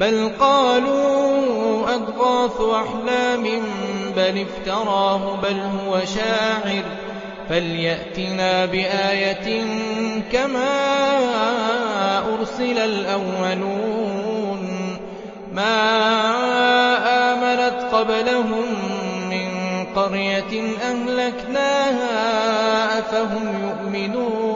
بَلْ قَالُوا أَضْغَاثُ أَحْلَامٍ بَلِ افْتَرَاهُ بَلْ هُوَ شَاعِرٌ. فَلْيَأْتِنَا بِآيَةٍ كَمَا أُرْسِلَ الْأَوَّلُونَ. مَا آمَنَتْ قَبْلَهُم مِّن قَرْيَةٍ أَهْلَكْنَاهَا أَفَهُمْ يُؤْمِنُونَ.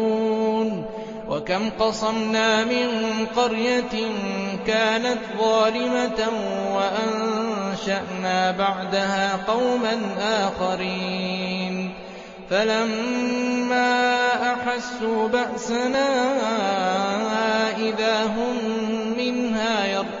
وَكَمْ قَصَمْنَا مِن قَرْيَةٍ كَانَتْ ظَالِمَةً وَأَنشَأْنَا بَعْدَهَا قَوْمًا آخَرِينَ. فَلَمَّا أَحَسُّوا بَأْسَنَا إِذَا هُم مِّنْهَا يَرْكُضُونَ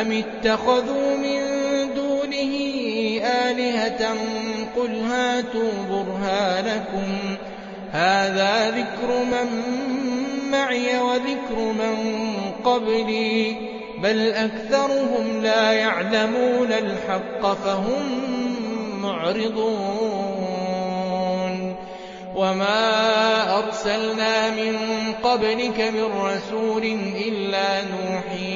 أَمِ اتَّخَذُوا مِن دُونِهِ آلِهَةً قُلْ هَاتُوا بُرْهَانَكُمْ هَٰذَا ذِكْرُ مَن مَّعِيَ وَذِكْرُ مَن قَبْلِي ۗ بَلْ أَكْثَرُهُمْ لَا يَعْلَمُونَ الْحَقَّ فَهُم مُّعْرِضُونَ وَمَا أَرْسَلْنَا مِن قَبْلِكَ مِن رَّسُولٍ إِلَّا نُوحِي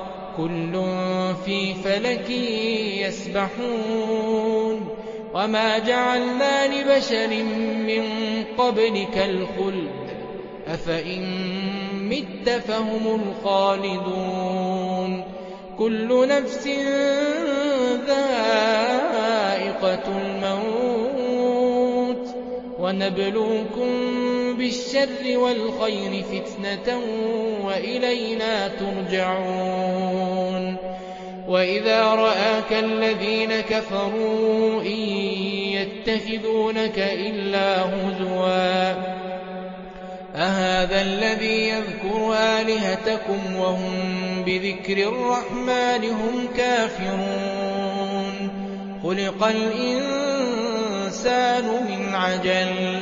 كل في فلك يسبحون وما جعلنا لبشر من قبلك الخلد أفإن مت فهم الخالدون كل نفس ذائقة الموت ونبلوكم بالشر والخير فتنة وإلينا ترجعون. وإذا رآك الذين كفروا إن يتخذونك إلا هزوا. أهذا الذي يذكر آلهتكم وهم بذكر الرحمن هم كافرون. خلق الإنسان من عجل.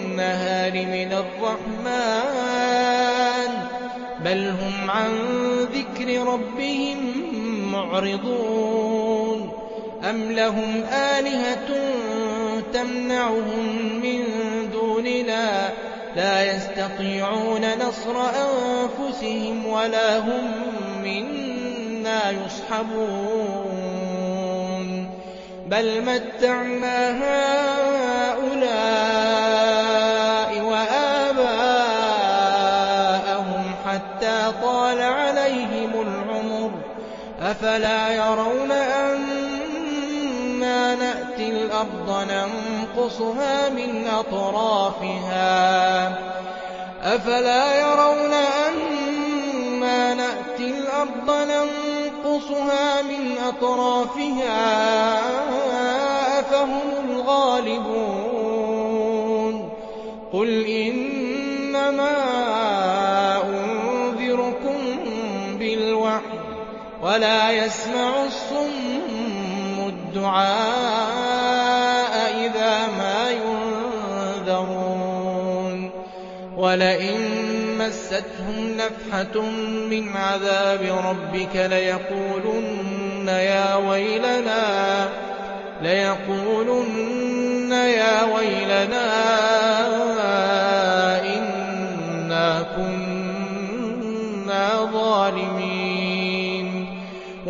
من الرحمن. بل هم عن ذكر ربهم معرضون. أم لهم آلهة تمنعهم من دوننا لا يستطيعون نصر أنفسهم ولا هم منا يصحبون. بل متعنا هؤلاء أفلا يرون أنا نأتي الأرض ننقصها من أطرافها؟ أفلا يرون أنا نأتي الأرض ننقصها من أطرافها؟ أفهم الغالبون؟ قل إنما ولا يسمع الصم الدعاء إذا ما ينذرون. ولئن مستهم نفحة من عذاب ربك ليقولن يا ويلنا ليقولن يا ويلنا.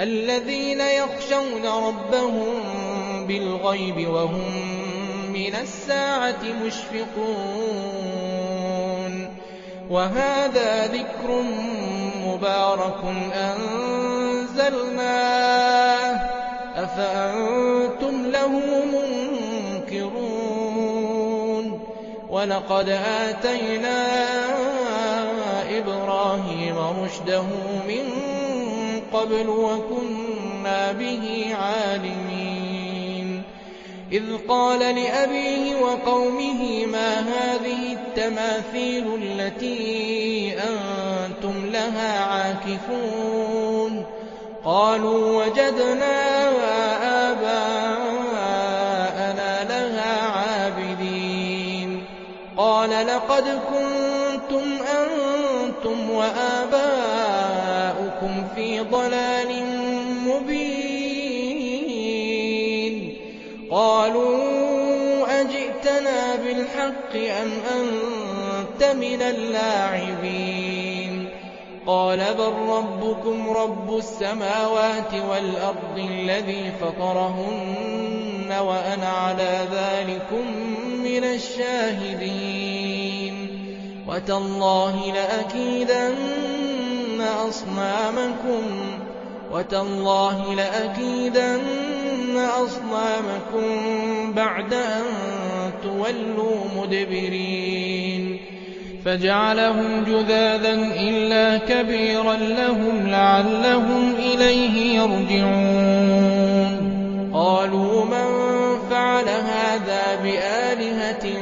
الذين يخشون ربهم بالغيب وهم من الساعة مشفقون وهذا ذكر مبارك أنزلناه. أفأنتم له منكرون؟ ولقد آتينا إبراهيم رشده من قبل وكنا به عالمين. إذ قال لأبيه وقومه ما هذه التماثيل التي أنتم لها عاكفون؟ قالوا وجدنا آباءنا لها عابدين. قال لقد كنتم أنتم وآباؤكم في ضلال مبين. قالوا أجئتنا بالحق أم أنت من اللاعبين؟ قال بل ربكم رب السماوات والأرض الذي فطرهن وأنا على ذلكم من الشاهدين. وتالله لأكيدن أصنامكم وتالله لأكيدن أصنامكم بعد أن تولوا مدبرين فجعلهم جذاذا إلا كبيرا لهم لعلهم إليه يرجعون قالوا من فعل هذا بآلهتنا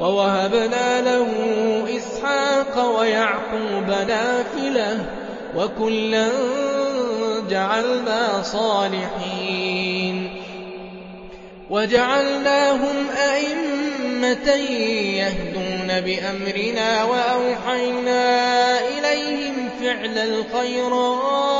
ووهبنا له إسحاق ويعقوب نافلة وكلا جعلنا صالحين وجعلناهم أئمة يهدون بأمرنا وأوحينا إليهم فعل الخيرات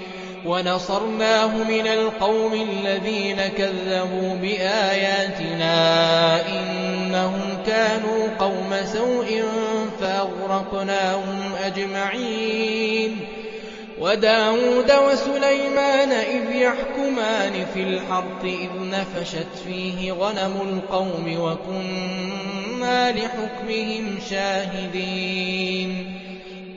ونصرناه من القوم الذين كذبوا بآياتنا إنهم كانوا قوم سوء فأغرقناهم أجمعين وداود وسليمان إذ يحكمان في الحرث إذ نفشت فيه غنم القوم وكنا لحكمهم شاهدين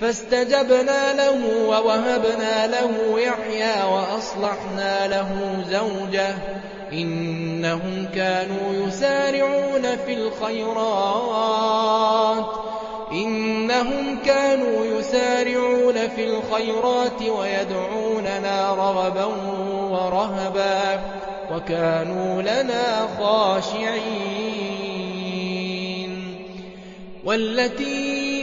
فاستجبنا له ووهبنا له يحيى وأصلحنا له زوجه إنهم كانوا يسارعون في الخيرات إنهم كانوا يسارعون في الخيرات ويدعوننا رغبا ورهبا وكانوا لنا خاشعين والتي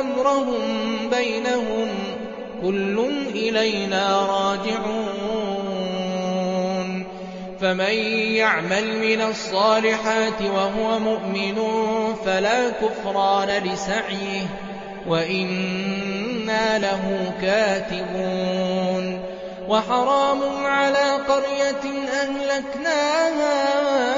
أمرهم بينهم كل إلينا راجعون فمن يعمل من الصالحات وهو مؤمن فلا كفران لسعيه وإنا له كاتبون وحرام على قرية أهلكناها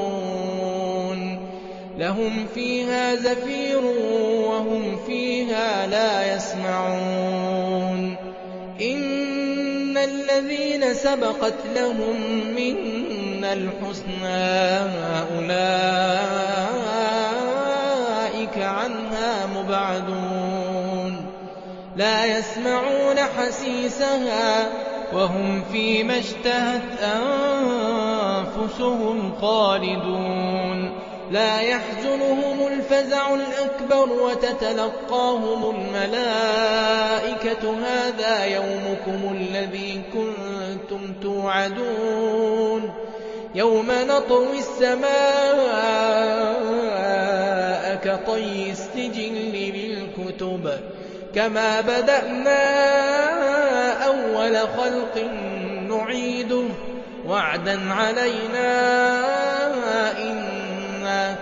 لهم فيها زفير وهم فيها لا يسمعون. إن الذين سبقت لهم منا الحسنى أولئك عنها مبعدون. لا يسمعون حسيسها وهم فيما اشتهت أنفسهم خالدون. لا يحزنهم الفزع الأكبر وتتلقاهم الملائكة. هذا يومكم الذي كنتم توعدون. يوم نطوي السماء كطي السجل للكتب كما بدأنا أول خلق نعيده. وعدا علينا إنا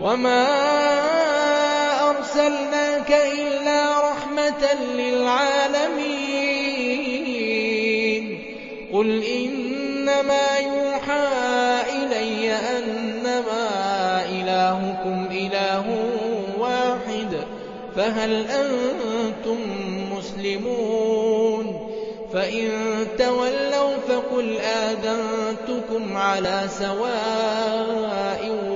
وما أرسلناك إلا رحمة للعالمين قل إنما يوحى إلي أنما إلهكم إله واحد فهل أنتم مسلمون فإن تولوا فقل آذنتكم على سواء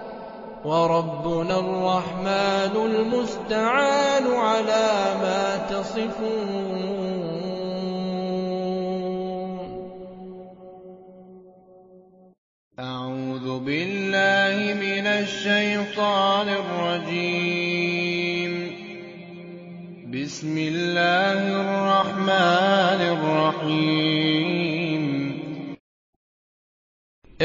وربنا الرحمن المستعان على ما تصفون. أعوذ بالله من الشيطان الرجيم. بسم الله الرحمن الرحيم.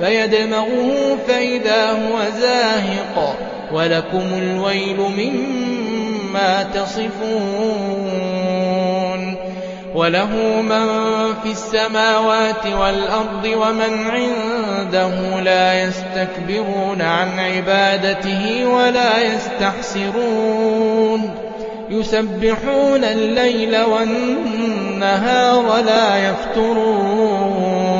فيدمغه فإذا هو زاهق. ولكم الويل مما تصفون. وله من في السماوات والأرض ومن عنده لا يستكبرون عن عبادته ولا يستحسرون. يسبحون الليل والنهار لا يفترون.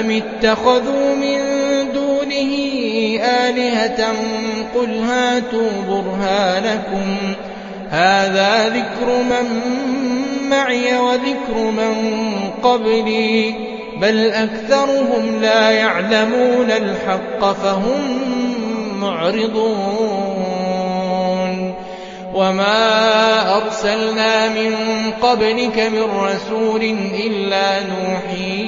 أم اتخذوا من دونه آلهة قل هاتوا برهانكم هذا ذكر من معي وذكر من قبلي بل أكثرهم لا يعلمون الحق فهم معرضون وما أرسلنا من قبلك من رسول إلا نوحي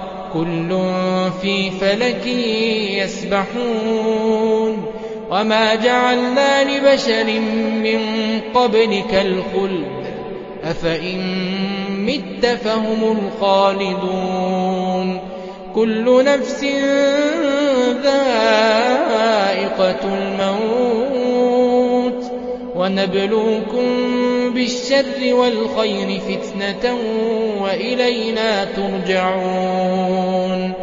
كل في فلك يسبحون وما جعلنا لبشر من قبلك الخلد أفإن مت فهم الخالدون كل نفس ذائقة الموت ونبلوكم بالشر والخير فتنة وإلينا ترجعون.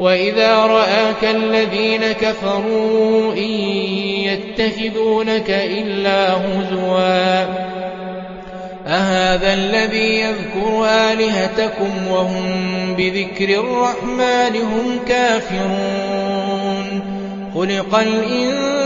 وإذا رآك الذين كفروا إن يتخذونك إلا هزوا. أهذا الذي يذكر آلهتكم وهم بذكر الرحمن هم كافرون. خلق الإنسان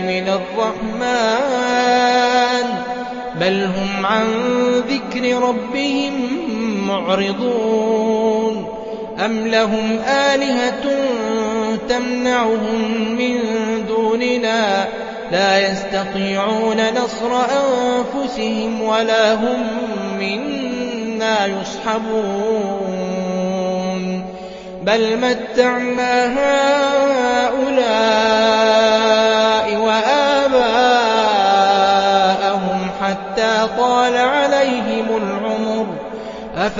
من الرحمن بل هم عن ذكر ربهم معرضون أم لهم آلهة تمنعهم من دوننا لا يستطيعون نصر أنفسهم ولا هم منا يصحبون بل متعنا هؤلاء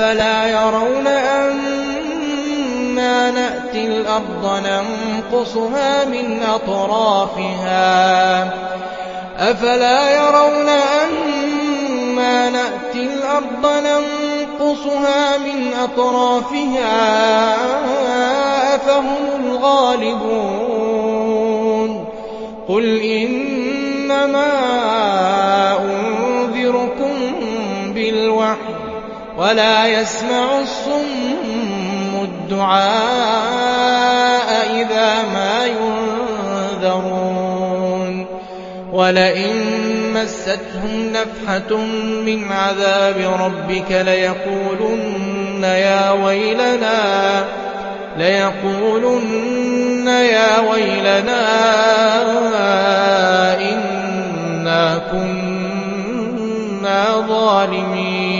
أفلا يرون أنا نأتي الأرض ننقصها من أطرافها؟ أفلا يرون أنا نأتي الأرض ننقصها من أطرافها؟ أفهم الغالبون. قل إنما أنذركم بالوحي ولا يسمع الصم الدعاء إذا ما ينذرون. ولئن مستهم نفحة من عذاب ربك ليقولن يا ويلنا ليقولن يا ويلنا إنا كنا ظالمين.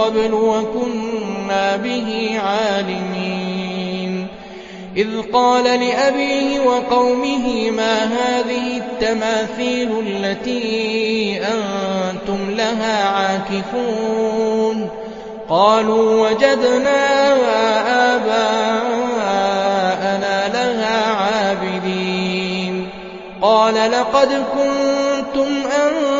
قبل وكنا به عالمين. إذ قال لأبيه وقومه ما هذه التماثيل التي أنتم لها عاكفون؟ قالوا وجدنا آباءنا لها عابدين. قال لقد كنتم أنتم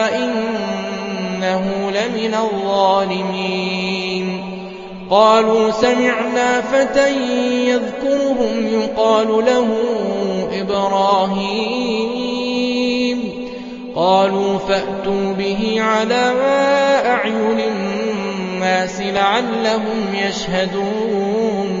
لمن الظالمين. قالوا سمعنا فتى يذكرهم يقال له إبراهيم. قالوا فأتوا به على أعين الناس لعلهم يشهدون.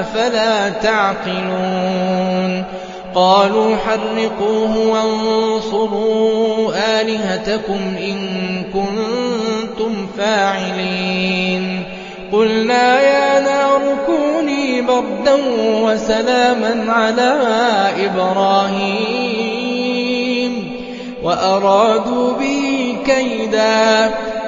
أفلا تعقلون قالوا حرقوه وانصروا آلهتكم إن كنتم فاعلين قلنا يا نار كوني بردا وسلاما على إبراهيم وأرادوا به كيدا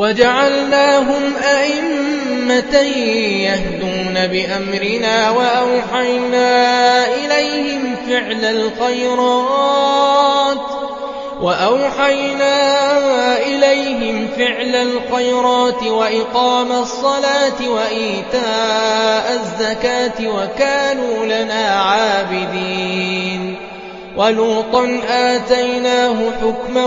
وجعلناهم أئمة يهدون بأمرنا وأوحينا إليهم فعل الخيرات وأوحينا إليهم فعل الخيرات وإقام الصلاة وإيتاء الزكاة وكانوا لنا عابدين. ولوطا آتيناه حكما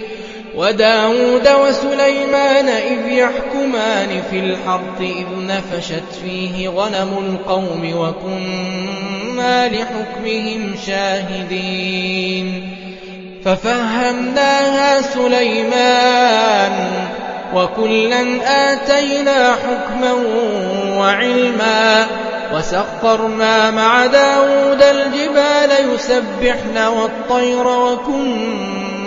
وداود وسليمان إذ يحكمان في الحرث إذ نفشت فيه غنم القوم وكنا لحكمهم شاهدين. ففهمناها سليمان وكلا آتينا حكما وعلما وسخرنا مع داود الجبال يسبحن والطير وكنا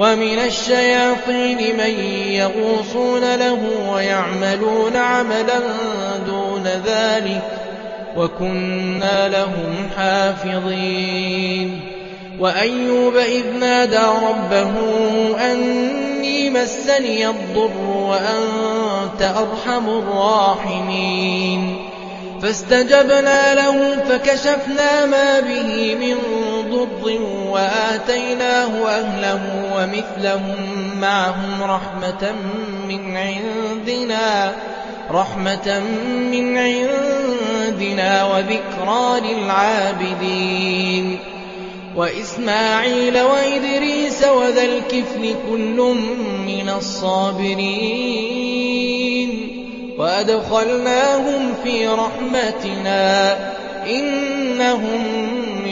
ومن الشياطين من يغوصون له ويعملون عملا دون ذلك وكنا لهم حافظين. وأيوب إذ نادى ربه أني مسني الضر وأنت أرحم الراحمين. فاستجبنا له فكشفنا ما به من ضر وآتيناه أهله ومثلهم معهم رحمة من عندنا رحمة من عندنا وذكرى للعابدين. وإسماعيل وإدريس وذا الكفل كل من الصابرين. وأدخلناهم في رحمتنا إنهم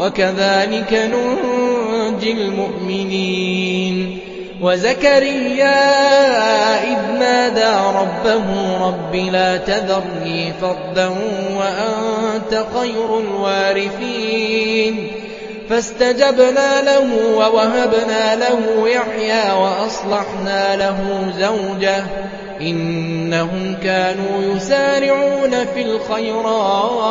وكذلك ننجي المؤمنين. وزكريا إذ نادى ربه رب لا تذرني فردا وأنت خير الوارثين. فاستجبنا له ووهبنا له يحيى وأصلحنا له زوجه. إنهم كانوا يسارعون في الخيرات.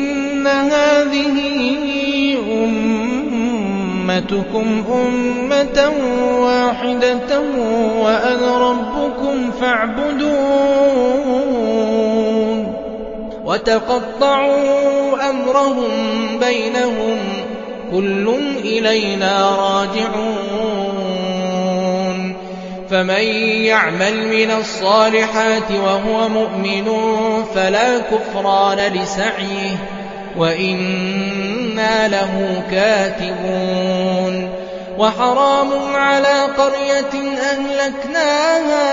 أمتكم أمة واحدة وأنا ربكم فاعبدون وتقطعوا أمرهم بينهم كل إلينا راجعون فمن يعمل من الصالحات وهو مؤمن فلا كفران لسعيه وإنا له كاتبون وحرام على قرية أهلكناها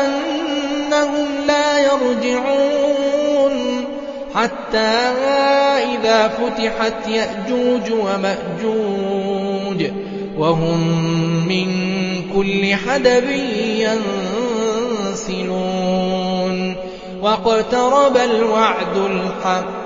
أنهم لا يرجعون حتى إذا فتحت يأجوج ومأجوج وهم من كل حدب ينسلون واقترب الوعد الحق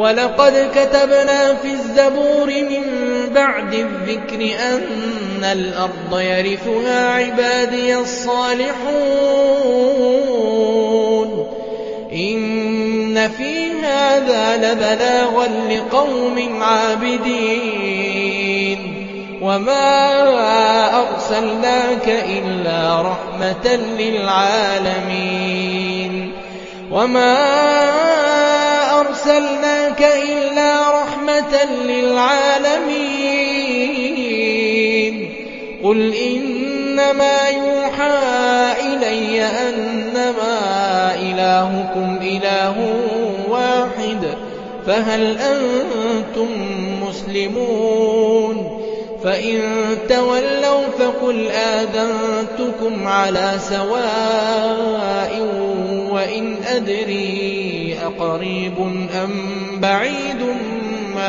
ولقد كتبنا في الزبور من بعد الذكر أن الأرض يرثها عبادي الصالحون. إن في هذا لبلاغا لقوم عابدين. وما أرسلناك إلا رحمة للعالمين. وما أرسلناك رحمة للعالمين. قل إنما يوحى إلي أنما إلهكم إله واحد فهل أنتم مسلمون؟ فإن تولوا فقل آذنتكم على سواء وإن أدري أقريب أم بعيد